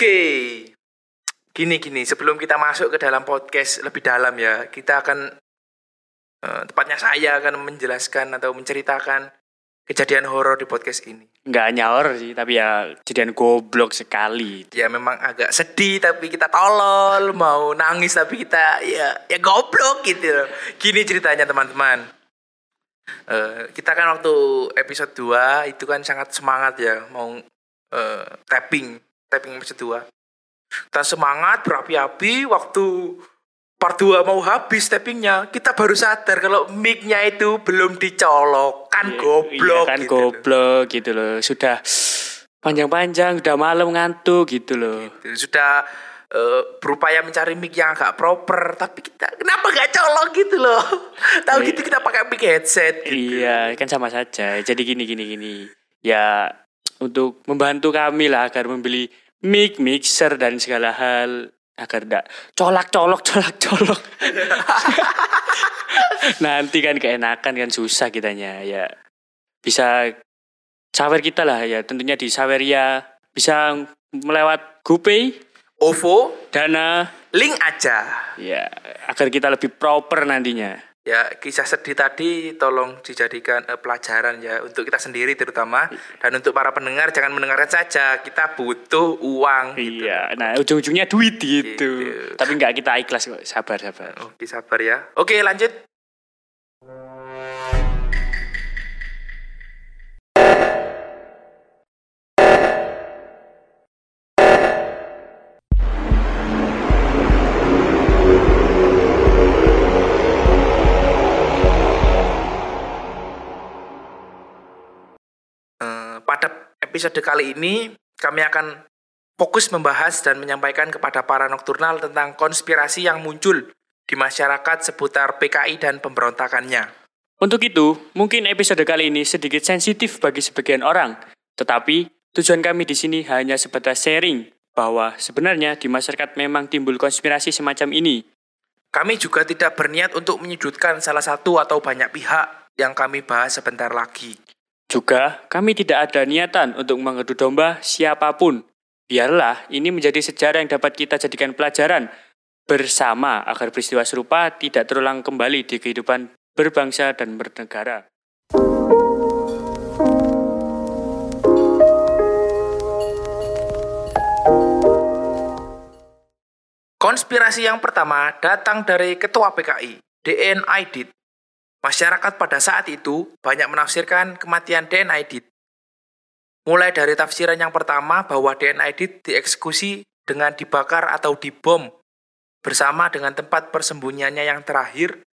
Oke. Gini gini, sebelum kita masuk ke dalam podcast lebih dalam ya, kita akan eh, tepatnya saya akan menjelaskan atau menceritakan kejadian horor di podcast ini. Nggak hanya horor sih, tapi ya kejadian goblok sekali. Ya memang agak sedih tapi kita tolol, mau nangis tapi kita ya ya goblok gitu loh. Gini ceritanya teman-teman. Eh, kita kan waktu episode 2 itu kan sangat semangat ya mau eh, tapping, tapping episode 2. Kita semangat berapi-api waktu part 2 mau habis tappingnya kita baru sadar kalau mic-nya itu belum dicolok kan Iya, goblok iya kan gitu loh. goblok gitu loh. Sudah panjang-panjang, udah malam ngantuk gitu loh. Gitu. sudah eh, berupaya mencari mic yang agak proper tapi kita kenapa gak colok gitu loh tahu gitu kita pakai mic headset gitu. Iya, kan sama saja. Jadi gini gini gini. Ya untuk membantu kami lah agar membeli mic, mixer dan segala hal agar tidak colak colok colak colok. Nanti kan keenakan kan susah kitanya ya. Bisa sawer kita lah ya tentunya di Saweria bisa melewat GoPay, OVO Dana link aja ya agar kita lebih proper nantinya. Ya kisah sedih tadi tolong dijadikan eh, pelajaran ya untuk kita sendiri terutama dan untuk para pendengar jangan mendengarkan saja kita butuh uang gitu. Iya, nah ujung-ujungnya duit gitu. Gitu. Tapi nggak kita ikhlas kok, sabar sabar. Oke sabar ya oke lanjut episode kali ini kami akan fokus membahas dan menyampaikan kepada para nokturnal tentang konspirasi yang muncul di masyarakat seputar PKI dan pemberontakannya. Untuk itu, mungkin episode kali ini sedikit sensitif bagi sebagian orang. Tetapi, tujuan kami di sini hanya sebatas sharing bahwa sebenarnya di masyarakat memang timbul konspirasi semacam ini. Kami juga tidak berniat untuk menyudutkan salah satu atau banyak pihak yang kami bahas sebentar lagi. Juga, kami tidak ada niatan untuk mengadu domba siapa pun. Biarlah ini menjadi sejarah yang dapat kita jadikan pelajaran bersama agar peristiwa serupa tidak terulang kembali di kehidupan berbangsa dan bernegara. Konspirasi yang pertama datang dari Ketua PKI, DN Aidit. Masyarakat pada saat itu banyak menafsirkan kematian DN Aidit. Mulai dari tafsiran yang pertama bahwa DN Aidit dieksekusi dengan dibakar atau dibom bersama dengan tempat persembunyiannya yang terakhir.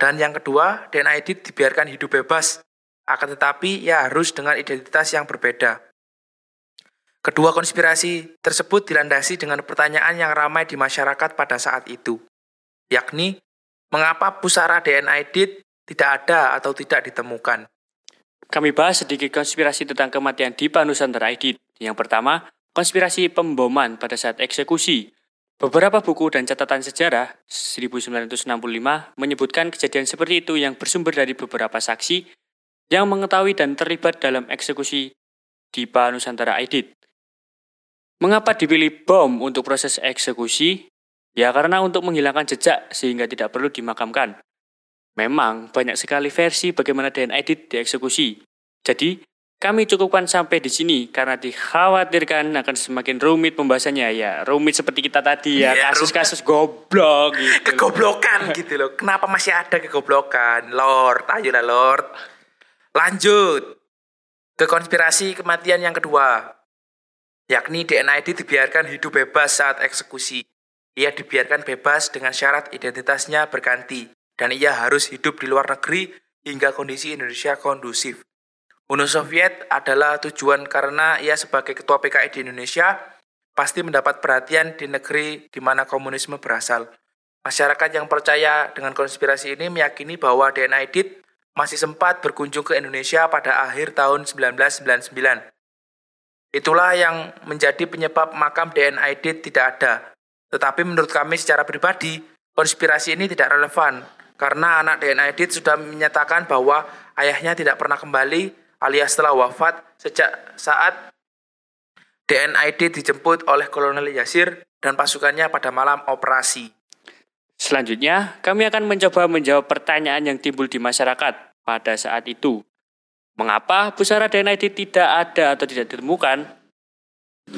Dan yang kedua, DN Aidit dibiarkan hidup bebas, akan tetapi ia harus dengan identitas yang berbeda. Kedua konspirasi tersebut dilandasi dengan pertanyaan yang ramai di masyarakat pada saat itu, yakni mengapa pusara DNA Edit tidak ada atau tidak ditemukan. Kami bahas sedikit konspirasi tentang kematian Dipa Nusantara Aidit. Yang pertama, konspirasi pemboman pada saat eksekusi. Beberapa buku dan catatan sejarah 1965 menyebutkan kejadian seperti itu yang bersumber dari beberapa saksi yang mengetahui dan terlibat dalam eksekusi Dipa Nusantara Aidit. Mengapa dipilih bom untuk proses eksekusi? Ya karena untuk menghilangkan jejak sehingga tidak perlu dimakamkan. Memang banyak sekali versi bagaimana DNA Edit dieksekusi. Jadi, kami cukupkan sampai di sini karena dikhawatirkan akan semakin rumit pembahasannya ya. Rumit seperti kita tadi ya, Iya, kasus-kasus goblok gitu. Kegoblokan gitu loh. Kenapa masih ada kegoblokan? Lord, ayolah Lord. Lanjut ke konspirasi kematian yang kedua. Yakni DNA Edit dibiarkan hidup bebas saat eksekusi. Ia dibiarkan bebas dengan syarat identitasnya berganti dan ia harus hidup di luar negeri hingga kondisi Indonesia kondusif. Uni Soviet adalah tujuan karena ia sebagai ketua PKI di Indonesia pasti mendapat perhatian di negeri di mana komunisme berasal. Masyarakat yang percaya dengan konspirasi ini meyakini bahwa DNA Edit masih sempat berkunjung ke Indonesia pada akhir tahun 1999. Itulah yang menjadi penyebab makam DNA Edit tidak ada. Tetapi menurut kami secara pribadi, konspirasi ini tidak relevan karena anak DNA Edit sudah menyatakan bahwa ayahnya tidak pernah kembali alias telah wafat sejak saat DNID dijemput oleh Kolonel Yasir dan pasukannya pada malam operasi. Selanjutnya, kami akan mencoba menjawab pertanyaan yang timbul di masyarakat pada saat itu. Mengapa pusara DNID tidak ada atau tidak ditemukan?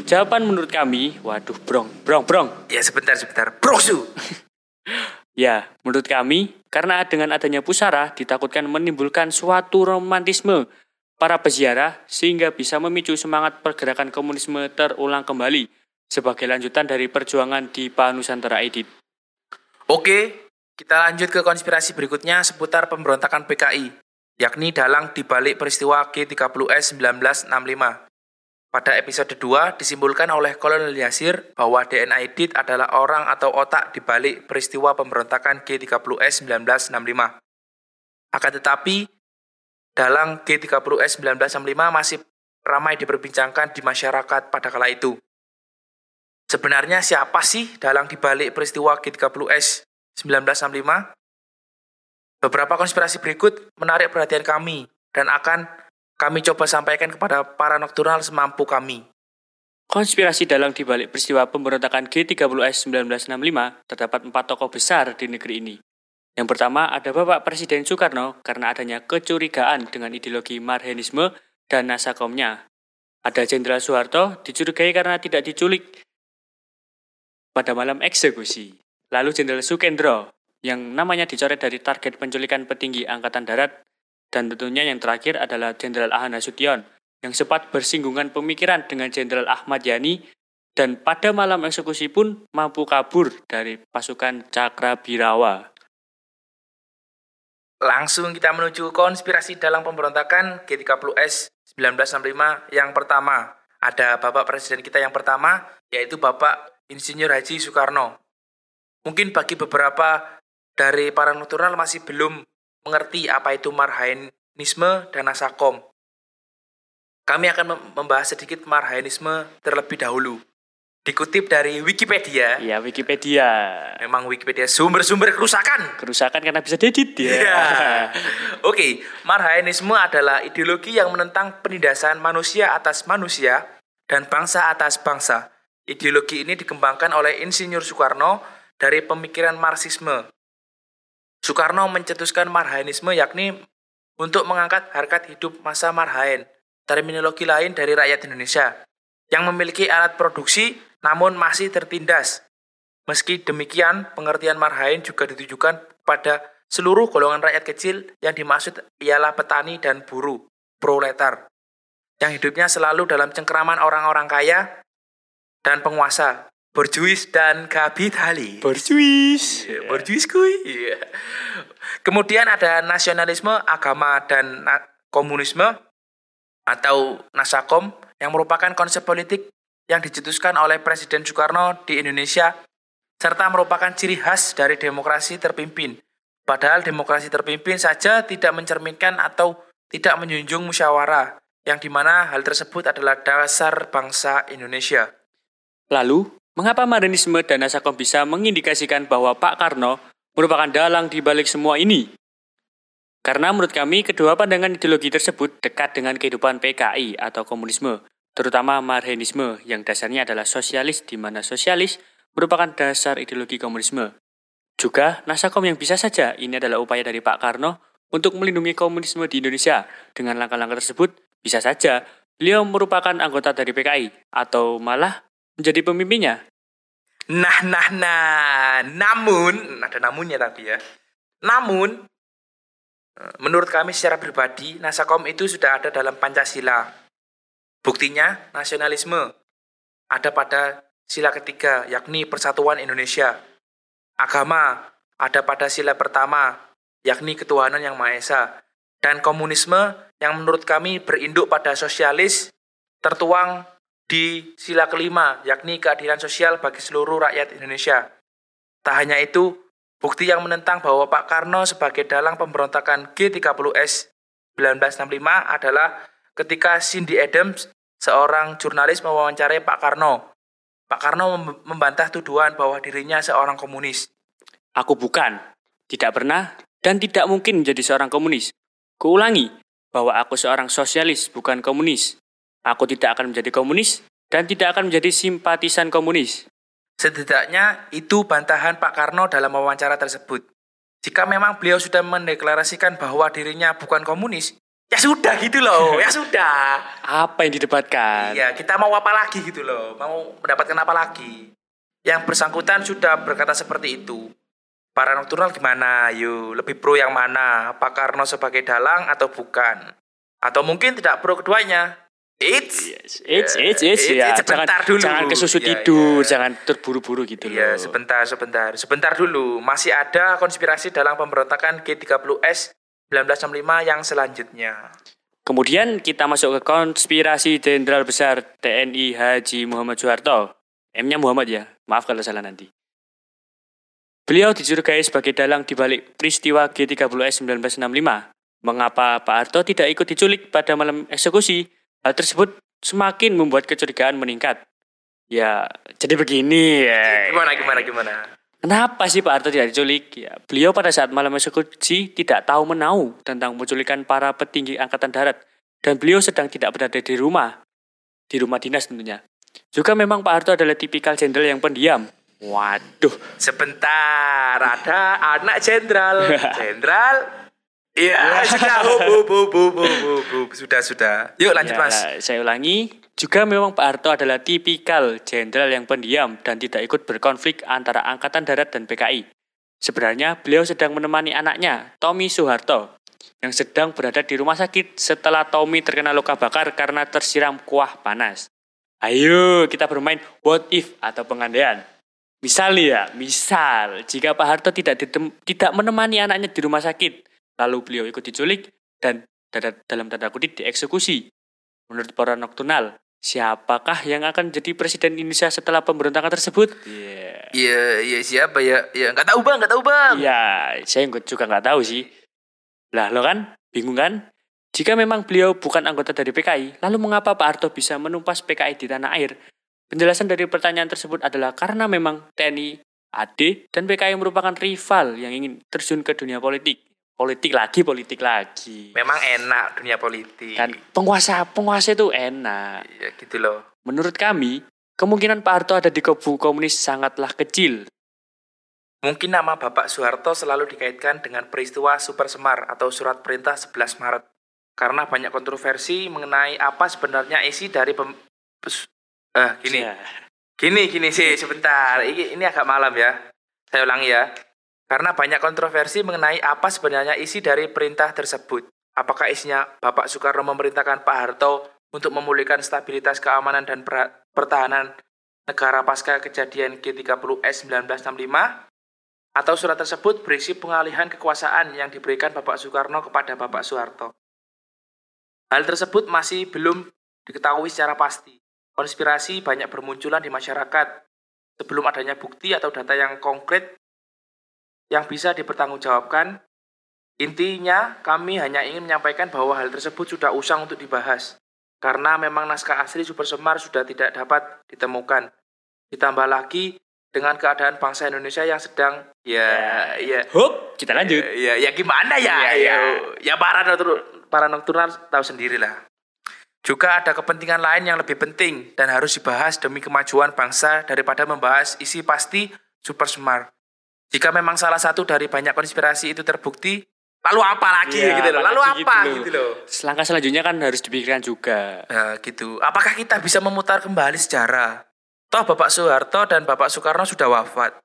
Jawaban menurut kami, waduh brong, brong, brong. Ya sebentar, sebentar. Brosu! Ya, menurut kami, karena dengan adanya pusara ditakutkan menimbulkan suatu romantisme para peziarah sehingga bisa memicu semangat pergerakan komunisme terulang kembali sebagai lanjutan dari perjuangan di Panusantara Edit. Oke, kita lanjut ke konspirasi berikutnya seputar pemberontakan PKI, yakni dalang dibalik peristiwa G30S 1965. Pada episode 2 disimpulkan oleh Kolonel Yasir bahwa DNA Edit adalah orang atau otak di balik peristiwa pemberontakan G30S 1965. Akan tetapi, dalang G30S 1965 masih ramai diperbincangkan di masyarakat pada kala itu. Sebenarnya siapa sih dalang di balik peristiwa G30S 1965? Beberapa konspirasi berikut menarik perhatian kami dan akan kami coba sampaikan kepada para nokturnal semampu kami. Konspirasi dalang dibalik peristiwa pemberontakan G30S 1965 terdapat empat tokoh besar di negeri ini. Yang pertama ada Bapak Presiden Soekarno karena adanya kecurigaan dengan ideologi marhenisme dan nasakomnya. Ada Jenderal Soeharto dicurigai karena tidak diculik pada malam eksekusi. Lalu Jenderal Sukendro yang namanya dicoret dari target penculikan petinggi Angkatan Darat dan tentunya yang terakhir adalah Jenderal Ahan Nasution yang sempat bersinggungan pemikiran dengan Jenderal Ahmad Yani dan pada malam eksekusi pun mampu kabur dari pasukan Cakrabirawa. Langsung kita menuju konspirasi dalam pemberontakan G30S 1965 yang pertama. Ada Bapak Presiden kita yang pertama, yaitu Bapak Insinyur Haji Soekarno. Mungkin bagi beberapa dari para nokturnal masih belum mengerti apa itu marhainisme dan nasakom. Kami akan membahas sedikit marhainisme terlebih dahulu. Dikutip dari Wikipedia. Ya, Wikipedia. Memang Wikipedia sumber-sumber kerusakan. Kerusakan karena bisa diedit ya. Ya. Oke, marhainisme adalah ideologi yang menentang penindasan manusia atas manusia dan bangsa atas bangsa. Ideologi ini dikembangkan oleh Insinyur Soekarno dari pemikiran Marxisme Soekarno mencetuskan marhainisme yakni untuk mengangkat harkat hidup masa marhain, terminologi lain dari rakyat Indonesia, yang memiliki alat produksi namun masih tertindas. Meski demikian, pengertian marhain juga ditujukan pada seluruh golongan rakyat kecil yang dimaksud ialah petani dan buruh, proletar, yang hidupnya selalu dalam cengkeraman orang-orang kaya dan penguasa, Borjuis dan kapitalis. Borjuis. Yeah. Borjuis kuy. Yeah. Kemudian ada nasionalisme, agama, dan na komunisme atau Nasakom yang merupakan konsep politik yang dicetuskan oleh Presiden Soekarno di Indonesia serta merupakan ciri khas dari demokrasi terpimpin. Padahal demokrasi terpimpin saja tidak mencerminkan atau tidak menjunjung musyawarah, yang di mana hal tersebut adalah dasar bangsa Indonesia. Lalu, Mengapa Marxisme dan Nasakom bisa mengindikasikan bahwa Pak Karno merupakan dalang di balik semua ini? Karena menurut kami kedua pandangan ideologi tersebut dekat dengan kehidupan PKI atau komunisme, terutama Marxisme yang dasarnya adalah sosialis di mana sosialis merupakan dasar ideologi komunisme. Juga Nasakom yang bisa saja ini adalah upaya dari Pak Karno untuk melindungi komunisme di Indonesia. Dengan langkah-langkah tersebut, bisa saja beliau merupakan anggota dari PKI atau malah menjadi pemimpinnya. Nah, nah, nah. Namun, ada namunnya tapi ya. Namun, eh, menurut kami secara pribadi, Nasakom itu sudah ada dalam Pancasila. Buktinya, nasionalisme ada pada sila ketiga, yakni Persatuan Indonesia. Agama ada pada sila pertama, yakni Ketuhanan Yang Maha Esa. Dan komunisme yang menurut kami berinduk pada sosialis, tertuang di sila kelima, yakni keadilan sosial bagi seluruh rakyat Indonesia. Tak hanya itu, bukti yang menentang bahwa Pak Karno sebagai dalang pemberontakan G30S 1965 adalah ketika Cindy Adams, seorang jurnalis mewawancarai Pak Karno. Pak Karno membantah tuduhan bahwa dirinya seorang komunis. Aku bukan, tidak pernah, dan tidak mungkin menjadi seorang komunis. Kuulangi bahwa aku seorang sosialis, bukan komunis. Aku tidak akan menjadi komunis dan tidak akan menjadi simpatisan komunis. Setidaknya itu bantahan Pak Karno dalam wawancara tersebut. Jika memang beliau sudah mendeklarasikan bahwa dirinya bukan komunis, ya sudah gitu loh, ya sudah. Apa yang didebatkan? Iya, kita mau apa lagi gitu loh, mau mendapatkan apa lagi. Yang bersangkutan sudah berkata seperti itu. Para nokturnal gimana? Yuk, lebih pro yang mana? Pak Karno sebagai dalang atau bukan? Atau mungkin tidak pro keduanya? It's Yes, it's, it's, it's, It's, ya. sebentar jangan, dulu. jangan kesusu Iya, tidur, iya. jangan terburu-buru gitu Iya, loh. sebentar, sebentar. Sebentar dulu. Masih ada konspirasi dalam pemberontakan G30S 1965 yang selanjutnya. Kemudian kita masuk ke konspirasi Jenderal Besar TNI Haji Muhammad Soeharto. M-nya Muhammad ya, maaf kalau salah nanti. Beliau dicurigai sebagai dalang di balik peristiwa G30S 1965. Mengapa Pak Harto tidak ikut diculik pada malam eksekusi? Hal tersebut semakin membuat kecurigaan meningkat. Ya, jadi begini ya. Gimana, gimana, gimana? Kenapa sih Pak Harto tidak diculik? Ya, beliau pada saat malam eksekusi tidak tahu menau tentang penculikan para petinggi angkatan darat dan beliau sedang tidak berada di rumah, di rumah dinas tentunya. Juga memang Pak Harto adalah tipikal jenderal yang pendiam. Waduh, Sebentar, ada anak jenderal. Jenderal? Iya, sudah. Hub, hub, hub, hub, hub, hub, hub. Sudah, sudah. Yuk lanjut, Ya, Mas. Saya ulangi, juga memang Pak Harto adalah tipikal jenderal yang pendiam dan tidak ikut berkonflik antara Angkatan Darat dan PKI. Sebenarnya beliau sedang menemani anaknya, Tommy Soeharto, yang sedang berada di rumah sakit setelah Tommy terkena luka bakar karena tersiram kuah panas. Ayo kita bermain what if atau pengandaian. Misal ya, misal jika Pak Harto tidak tidak menemani anaknya di rumah sakit, lalu beliau ikut diculik dan dalam tanda kutip dieksekusi. Menurut para nokturnal, siapakah yang akan jadi presiden Indonesia setelah pemberontakan tersebut? Iya. Iya, iya siapa ya? Ya nggak tahu bang, nggak tahu bang. Iya, saya juga nggak tahu sih. Lah lo kan, bingung kan? Jika memang beliau bukan anggota dari PKI, lalu mengapa Pak Harto bisa menumpas PKI di tanah air? Penjelasan dari pertanyaan tersebut adalah karena memang TNI, AD, dan PKI merupakan rival yang ingin terjun ke dunia politik. Politik lagi, politik lagi. Memang enak dunia politik. Kan penguasa penguasa itu enak. Iya gitu loh. Menurut kami, kemungkinan Pak Harto ada di kubu komunis sangatlah kecil. Mungkin nama Bapak Soeharto selalu dikaitkan dengan peristiwa Super Semar atau Surat Perintah 11 Maret. Karena banyak kontroversi mengenai apa sebenarnya isi dari pem... Eh, gini. Ya. Gini, gini sih, sebentar. Ini, ini agak malam ya. Saya ulangi ya. Karena banyak kontroversi mengenai apa sebenarnya isi dari perintah tersebut. Apakah isinya Bapak Soekarno memerintahkan Pak Harto untuk memulihkan stabilitas keamanan dan per- pertahanan negara pasca kejadian G30S 1965? Atau surat tersebut berisi pengalihan kekuasaan yang diberikan Bapak Soekarno kepada Bapak Soeharto? Hal tersebut masih belum diketahui secara pasti. Konspirasi banyak bermunculan di masyarakat sebelum adanya bukti atau data yang konkret yang bisa dipertanggungjawabkan. Intinya, kami hanya ingin menyampaikan bahwa hal tersebut sudah usang untuk dibahas. Karena memang naskah asli Super Semar sudah tidak dapat ditemukan. Ditambah lagi dengan keadaan bangsa Indonesia yang sedang ya ya Hup, kita lanjut. ya ya gimana ya Iya, ya iya. ya para para nokturnal tahu sendirilah. Juga ada kepentingan lain yang lebih penting dan harus dibahas demi kemajuan bangsa daripada membahas isi pasti Super Semar. Jika memang salah satu dari banyak konspirasi itu terbukti, lalu apa lagi Iya, gitu loh? Lalu apa gitu loh. gitu loh? Langkah selanjutnya kan harus dipikirkan juga. Nah, gitu. Apakah kita bisa memutar kembali sejarah? Toh Bapak Soeharto dan Bapak Soekarno sudah wafat.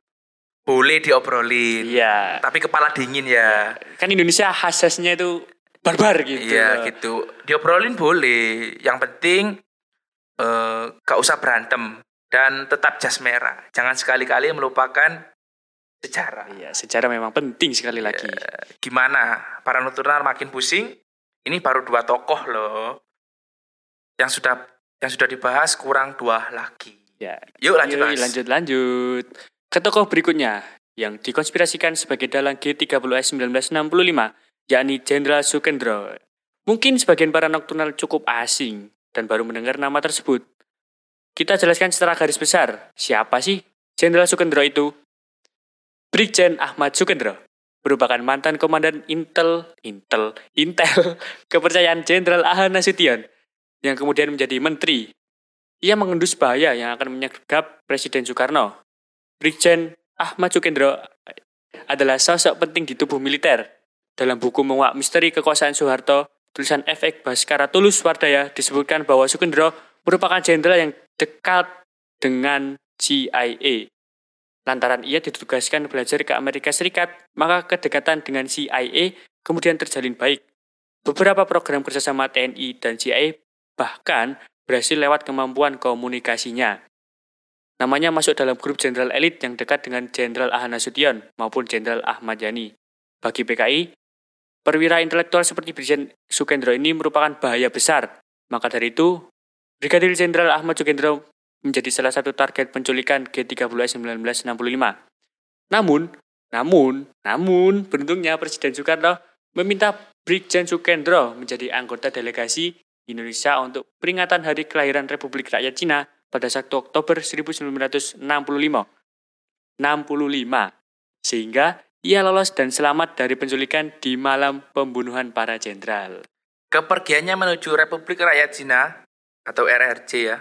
Boleh diobrolin. Iya. Tapi kepala dingin ya. Kan Indonesia khasnya itu barbar gitu. Iya gitu. Diobrolin boleh. Yang penting eh gak usah berantem dan tetap jas merah. Jangan sekali-kali melupakan sejarah. Iya, sejarah memang penting sekali lagi. Gimana? Para nocturnal makin pusing? Ini baru dua tokoh loh. Yang sudah yang sudah dibahas kurang dua lagi. Ya. Yuk lanjut Yuk, Mas. lanjut lanjut. Ke tokoh berikutnya yang dikonspirasikan sebagai dalang G30S 1965, yakni Jenderal Sukendro. Mungkin sebagian para nokturnal cukup asing dan baru mendengar nama tersebut. Kita jelaskan secara garis besar, siapa sih Jenderal Sukendro itu? Brigjen Ahmad Sukendro merupakan mantan komandan Intel, Intel, Intel kepercayaan Jenderal Ahana Nasution yang kemudian menjadi menteri ia mengendus bahaya yang akan menyergap Presiden Soekarno. Brigjen Ahmad Sukendro adalah sosok penting di tubuh militer. Dalam buku Menguak Misteri Kekuasaan Soeharto, tulisan F.X. Baskara Tulus Wardaya disebutkan bahwa Sukendro merupakan jenderal yang dekat dengan CIA. Lantaran ia ditugaskan belajar ke Amerika Serikat, maka kedekatan dengan CIA kemudian terjalin baik. Beberapa program kerjasama TNI dan CIA bahkan berhasil lewat kemampuan komunikasinya. Namanya masuk dalam grup jenderal elit yang dekat dengan Jenderal Ahana Nasution maupun Jenderal Ahmad Yani. Bagi PKI, perwira intelektual seperti Brigjen Sukendro ini merupakan bahaya besar. Maka dari itu, Brigadir Jenderal Ahmad Sukendro menjadi salah satu target penculikan G30S 1965. Namun, namun, namun, beruntungnya Presiden Soekarno meminta Brigjen Sukendro menjadi anggota delegasi Indonesia untuk peringatan Hari Kelahiran Republik Rakyat Cina pada 1 Oktober 1965. 65. Sehingga ia lolos dan selamat dari penculikan di malam pembunuhan para jenderal. Kepergiannya menuju Republik Rakyat Cina atau RRC ya,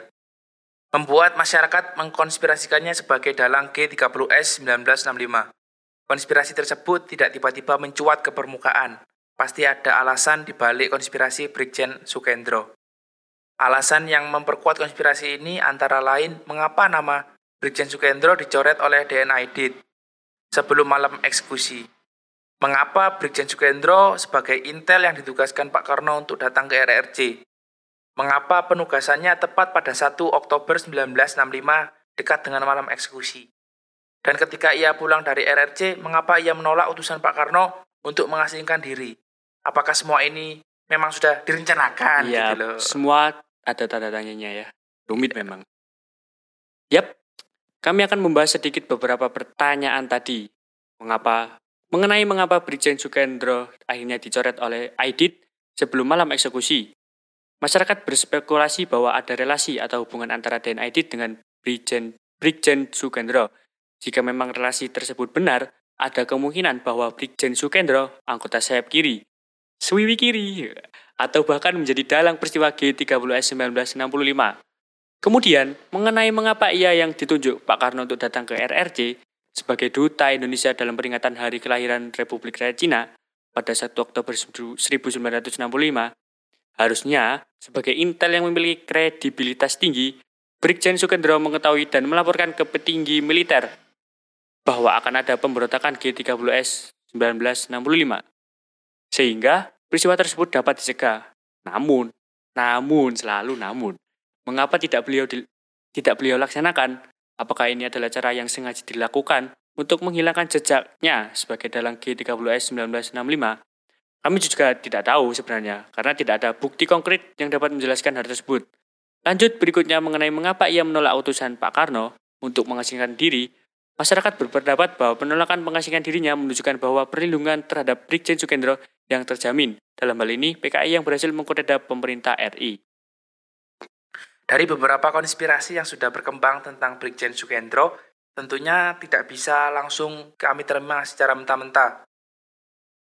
membuat masyarakat mengkonspirasikannya sebagai dalang G30S 1965. Konspirasi tersebut tidak tiba-tiba mencuat ke permukaan, pasti ada alasan di balik konspirasi Brigjen Sukendro. Alasan yang memperkuat konspirasi ini antara lain mengapa nama Brigjen Sukendro dicoret oleh DNA Edit sebelum malam eksekusi. Mengapa Brigjen Sukendro sebagai intel yang ditugaskan Pak Karno untuk datang ke RRC? Mengapa penugasannya tepat pada 1 Oktober 1965 dekat dengan malam eksekusi? Dan ketika ia pulang dari RRC, mengapa ia menolak utusan Pak Karno untuk mengasingkan diri? apakah semua ini memang sudah direncanakan ya, gitu loh. Semua ada tanda tanyanya ya. Rumit memang. Yap, kami akan membahas sedikit beberapa pertanyaan tadi. Mengapa mengenai mengapa Brigjen Sukendro akhirnya dicoret oleh Aidit sebelum malam eksekusi. Masyarakat berspekulasi bahwa ada relasi atau hubungan antara Den Aidit dengan Brigjen Brigjen Sukendro. Jika memang relasi tersebut benar, ada kemungkinan bahwa Brigjen Sukendro, anggota sayap kiri, Swiwi kiri, atau bahkan menjadi dalang peristiwa G30S 1965. Kemudian, mengenai mengapa ia yang ditunjuk Pak Karno untuk datang ke RRC sebagai duta Indonesia dalam peringatan hari kelahiran Republik Rakyat Cina pada 1 Oktober 1965, harusnya sebagai intel yang memiliki kredibilitas tinggi, Brigjen Sukendro mengetahui dan melaporkan ke petinggi militer bahwa akan ada pemberontakan G30S 1965. Sehingga peristiwa tersebut dapat dicegah. Namun, namun selalu namun, mengapa tidak beliau di, tidak beliau laksanakan? Apakah ini adalah cara yang sengaja dilakukan untuk menghilangkan jejaknya sebagai dalang G30S 1965? Kami juga tidak tahu sebenarnya, karena tidak ada bukti konkret yang dapat menjelaskan hal tersebut. Lanjut berikutnya mengenai mengapa ia menolak utusan Pak Karno untuk mengasingkan diri Masyarakat berpendapat bahwa penolakan pengasingan dirinya menunjukkan bahwa perlindungan terhadap Brigjen Sukendro yang terjamin. Dalam hal ini, PKI yang berhasil mengkodeda pemerintah RI. Dari beberapa konspirasi yang sudah berkembang tentang Brigjen Sukendro, tentunya tidak bisa langsung kami terima secara mentah-mentah.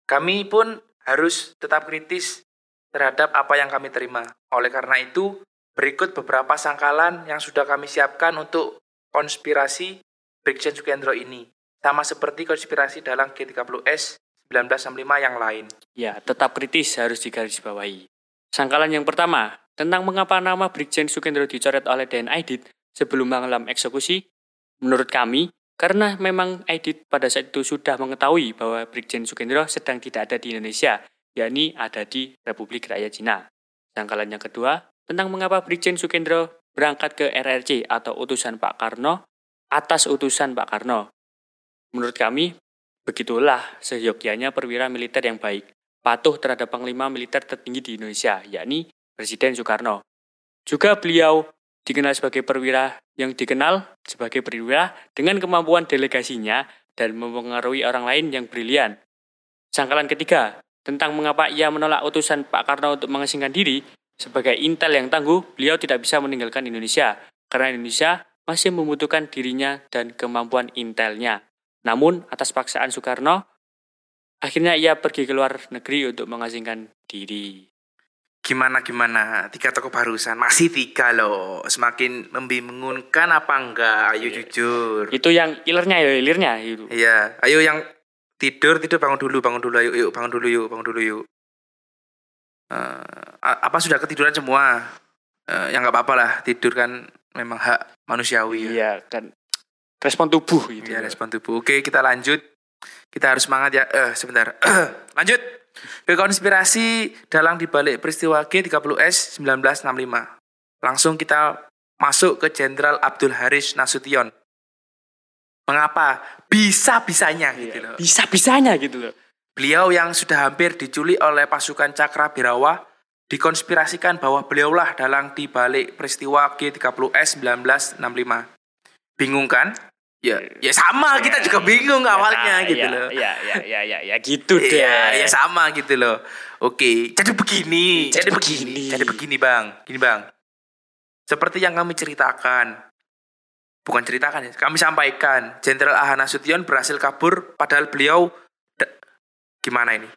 Kami pun harus tetap kritis terhadap apa yang kami terima. Oleh karena itu, berikut beberapa sangkalan yang sudah kami siapkan untuk konspirasi Brigjen Sukendro ini, sama seperti konspirasi dalam G30S 1965 yang lain. Ya, tetap kritis harus digarisbawahi. Sangkalan yang pertama, tentang mengapa nama Brigjen Sukendro dicoret oleh DN Aidit sebelum malam eksekusi, menurut kami, karena memang Aidit pada saat itu sudah mengetahui bahwa Brigjen Sukendro sedang tidak ada di Indonesia, yakni ada di Republik Rakyat Cina. Sangkalan yang kedua, tentang mengapa Brigjen Sukendro berangkat ke RRC atau utusan Pak Karno atas utusan Pak Karno. Menurut kami, begitulah seyogyanya perwira militer yang baik, patuh terhadap panglima militer tertinggi di Indonesia, yakni Presiden Soekarno. Juga beliau dikenal sebagai perwira yang dikenal sebagai perwira dengan kemampuan delegasinya dan mempengaruhi orang lain yang brilian. Sangkalan ketiga, tentang mengapa ia menolak utusan Pak Karno untuk mengasingkan diri, sebagai intel yang tangguh, beliau tidak bisa meninggalkan Indonesia, karena Indonesia masih membutuhkan dirinya dan kemampuan intelnya. Namun, atas paksaan Soekarno, akhirnya ia pergi ke luar negeri untuk mengasingkan diri. Gimana gimana tiga toko barusan masih tiga loh semakin membingungkan apa enggak ayo jujur Itu yang ilernya ya, ilirnya itu. iya ayo yang tidur tidur bangun dulu bangun dulu ayo yuk bangun dulu yuk bangun dulu yuk Eh, a- apa sudah ketiduran semua Eh, ya nggak apa-apa lah tidur kan memang hak manusiawi ya. Iya kan respon tubuh gitu. Iya respon tubuh. Oke kita lanjut. Kita harus semangat ya. Eh sebentar. lanjut. Ke konspirasi dalang dibalik peristiwa G30S 1965. Langsung kita masuk ke Jenderal Abdul Haris Nasution. Mengapa? Bisa-bisanya gitu loh. Bisa-bisanya gitu loh. Beliau yang sudah hampir diculik oleh pasukan Cakra Birawa dikonspirasikan bahwa beliaulah dalang di balik peristiwa G30S 1965. Bingung kan? Ya, ya sama kita juga bingung awalnya Ya, gitu ya, loh. Ya, ya, ya, ya, ya, gitu deh. Iya, ya sama gitu loh. Oke, jadi begini, Jadi jadi, begini, begini. jadi begini bang, gini bang. Seperti yang kami ceritakan, bukan ceritakan ya, kami sampaikan, Jenderal Ahana Nasution berhasil kabur, padahal beliau gimana ini?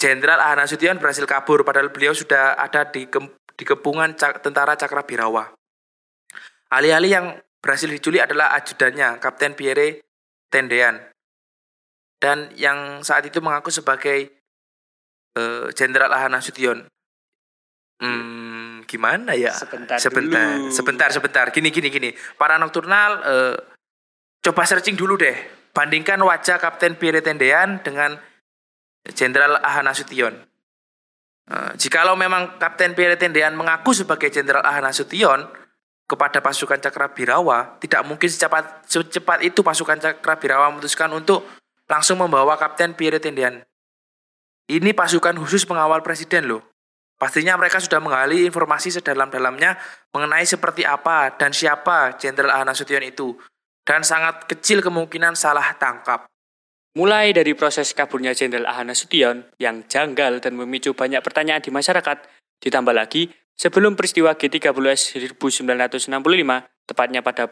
Jenderal Ahana Nasution berhasil kabur, padahal beliau sudah ada di kem- di kepungan Cak- tentara Cakra Birawa. Alih-alih yang berhasil diculik adalah ajudannya, Kapten Pierre Tendean dan yang saat itu mengaku sebagai eh, Jenderal Ahana Nasution. Hmm, gimana ya? Sebentar sebentar, dulu. sebentar, sebentar. Gini, gini, gini. Para nocturnal, eh, coba searching dulu deh. Bandingkan wajah Kapten Pierre Tendean dengan Jenderal Ahana Nasution. Eh, jikalau memang Kapten Pierre Tendean mengaku sebagai Jenderal Ahana Nasution kepada pasukan Cakra Birawa, tidak mungkin secepat secepat itu pasukan Cakra Birawa memutuskan untuk langsung membawa Kapten Pierre Tendean. Ini pasukan khusus pengawal presiden loh. Pastinya mereka sudah menggali informasi sedalam-dalamnya mengenai seperti apa dan siapa Jenderal Ahana Nasution itu. Dan sangat kecil kemungkinan salah tangkap. Mulai dari proses kaburnya Jenderal Ahana Nasution yang janggal dan memicu banyak pertanyaan di masyarakat, ditambah lagi sebelum peristiwa G30S 1965, tepatnya pada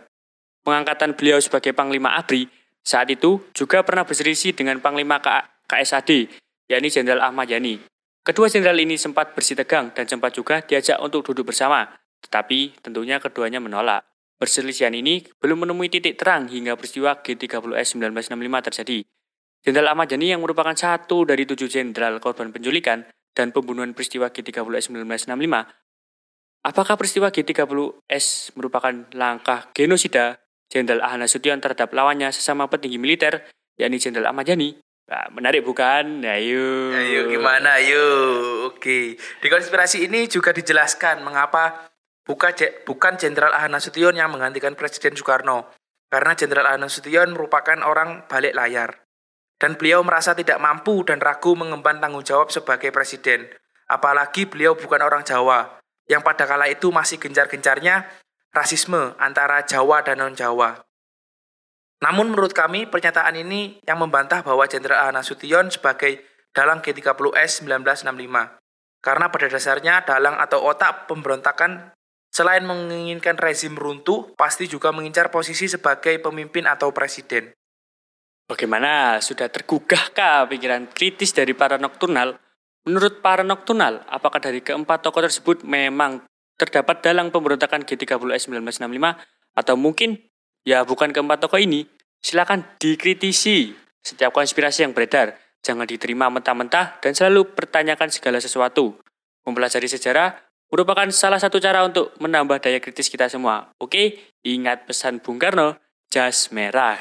pengangkatan beliau sebagai Panglima ABRI, saat itu juga pernah berselisih dengan Panglima KSAD, yakni Jenderal Ahmad Yani. Kedua jenderal ini sempat bersih tegang dan sempat juga diajak untuk duduk bersama, tetapi tentunya keduanya menolak. Perselisihan ini belum menemui titik terang hingga peristiwa G30S 1965 terjadi. Jenderal Ahmad Yani yang merupakan satu dari tujuh jenderal korban penculikan dan pembunuhan peristiwa G30S 1965. Apakah peristiwa G30S merupakan langkah genosida Jenderal Ahmad Nasution terhadap lawannya sesama petinggi militer, yakni Jenderal Ahmad Yani? Nah, menarik bukan? Ayo. Ayo gimana ayo. Oke. Di konspirasi ini juga dijelaskan mengapa buka Je- bukan Jenderal Ahana Nasution yang menggantikan Presiden Soekarno. Karena Jenderal Ahana Nasution merupakan orang balik layar. Dan beliau merasa tidak mampu dan ragu mengemban tanggung jawab sebagai presiden. Apalagi beliau bukan orang Jawa, yang pada kala itu masih gencar-gencarnya rasisme antara Jawa dan non-Jawa. Namun menurut kami pernyataan ini yang membantah bahwa Jenderal Ahana Nasution sebagai dalang G30S 1965. Karena pada dasarnya dalang atau otak pemberontakan selain menginginkan rezim runtuh, pasti juga mengincar posisi sebagai pemimpin atau presiden. Bagaimana? Sudah tergugahkah pikiran kritis dari para nokturnal? Menurut para nokturnal, apakah dari keempat tokoh tersebut memang terdapat dalang pemberontakan G30S 1965 atau mungkin ya bukan keempat tokoh ini? Silakan dikritisi setiap konspirasi yang beredar. Jangan diterima mentah-mentah dan selalu pertanyakan segala sesuatu. Mempelajari sejarah merupakan salah satu cara untuk menambah daya kritis kita semua. Oke, ingat pesan Bung Karno, jas merah.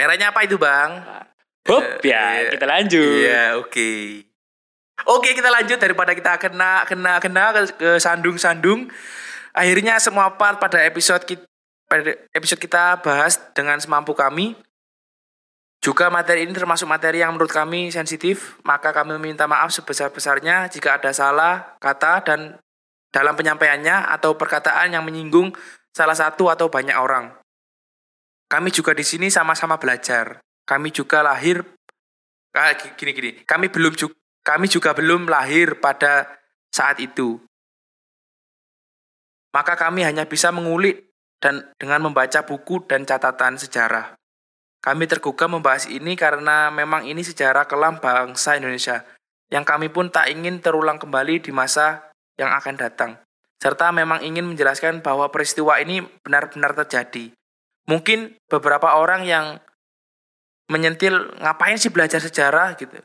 Merahnya apa itu, Bang? Hop, Eh, ya iya. kita lanjut. Iya, oke. Oke, kita lanjut daripada kita kena kena kena ke, ke sandung-sandung. Akhirnya semua part pada episode kita pada episode kita bahas dengan semampu kami. Juga materi ini termasuk materi yang menurut kami sensitif, maka kami meminta maaf sebesar-besarnya jika ada salah kata dan dalam penyampaiannya atau perkataan yang menyinggung salah satu atau banyak orang. Kami juga di sini sama-sama belajar. Kami juga lahir ah, gi- gini gini. Kami belum ju- kami juga belum lahir pada saat itu. Maka kami hanya bisa mengulik dan dengan membaca buku dan catatan sejarah. Kami tergugah membahas ini karena memang ini sejarah kelam bangsa Indonesia yang kami pun tak ingin terulang kembali di masa yang akan datang. Serta memang ingin menjelaskan bahwa peristiwa ini benar-benar terjadi. Mungkin beberapa orang yang menyentil ngapain sih belajar sejarah gitu.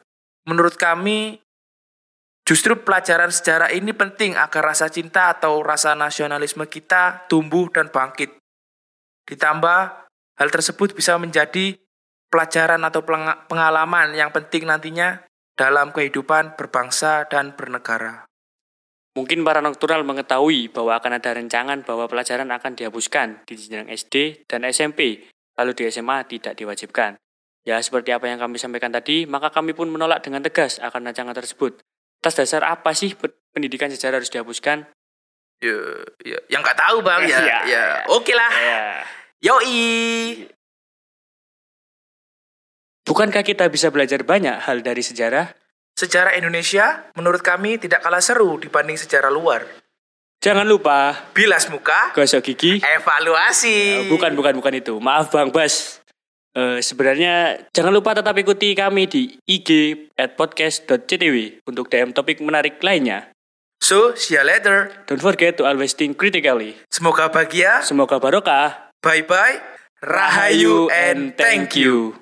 Menurut kami justru pelajaran sejarah ini penting agar rasa cinta atau rasa nasionalisme kita tumbuh dan bangkit. Ditambah hal tersebut bisa menjadi pelajaran atau pengalaman yang penting nantinya dalam kehidupan berbangsa dan bernegara. Mungkin para nocturnal mengetahui bahwa akan ada rencangan bahwa pelajaran akan dihapuskan di jenjang SD dan SMP, lalu di SMA tidak diwajibkan. Ya, seperti apa yang kami sampaikan tadi, maka kami pun menolak dengan tegas akan rancangan tersebut. Atas dasar apa sih pendidikan sejarah harus dihapuskan? Ya, ya, yang nggak tahu bang ya, ya, ya. oke lah. Ya. Yoi. Bukankah kita bisa belajar banyak hal dari sejarah? Sejarah Indonesia menurut kami tidak kalah seru dibanding sejarah luar. Jangan lupa bilas muka, gosok gigi, evaluasi. bukan bukan bukan itu. Maaf Bang Bas. Uh, sebenarnya jangan lupa tetap ikuti kami di IG at podcast.ctw untuk DM topik menarik lainnya. So, see you later. Don't forget to always think critically. Semoga bahagia. Semoga barokah. Bye-bye. Rahayu and thank you.